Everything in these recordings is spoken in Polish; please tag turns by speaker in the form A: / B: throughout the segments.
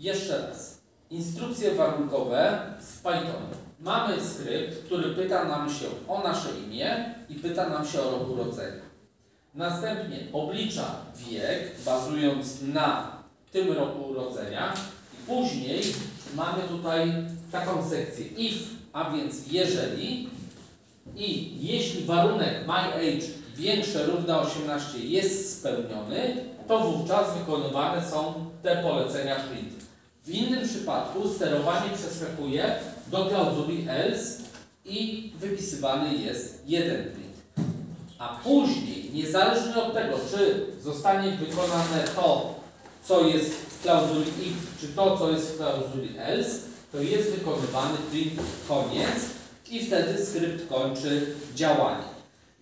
A: Jeszcze raz. Instrukcje warunkowe w Pythonie. Mamy skrypt, który pyta nam się o nasze imię i pyta nam się o rok urodzenia. Następnie oblicza wiek, bazując na tym roku urodzenia. I później mamy tutaj taką sekcję if, a więc jeżeli i jeśli warunek my age większe równa 18 jest spełniony, to wówczas wykonywane są te polecenia print. W innym przypadku sterowanie przeskakuje do klauzuli else i wypisywany jest jeden print. A później, niezależnie od tego, czy zostanie wykonane to, co jest w klauzuli if, czy to, co jest w klauzuli else, to jest wykonywany print koniec i wtedy skrypt kończy działanie.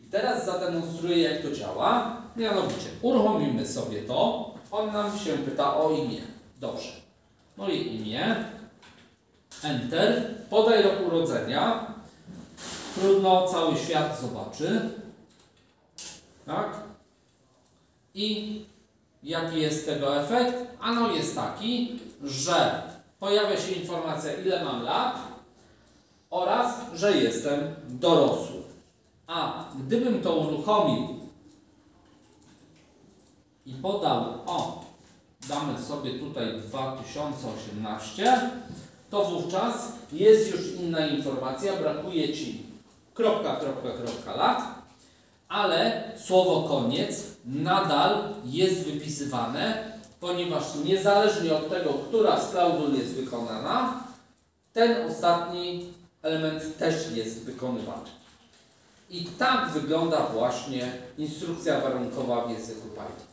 A: I teraz zademonstruję, jak to działa. Mianowicie, uruchomimy sobie to. On nam się pyta o imię. Dobrze. Moje imię. Enter. Podaj rok urodzenia. Trudno, cały świat zobaczy. Tak? I jaki jest tego efekt? Ano jest taki, że pojawia się informacja, ile mam lat oraz, że jestem dorosły. A gdybym to uruchomił i podał, o, damy sobie tutaj 2018, to wówczas jest już inna informacja, brakuje Ci kropka, kropka, kropka lat, ale słowo koniec nadal jest wypisywane, ponieważ niezależnie od tego, która z klauzul jest wykonana, ten ostatni element też jest wykonywany. I tak wygląda właśnie instrukcja warunkowa w języku Python.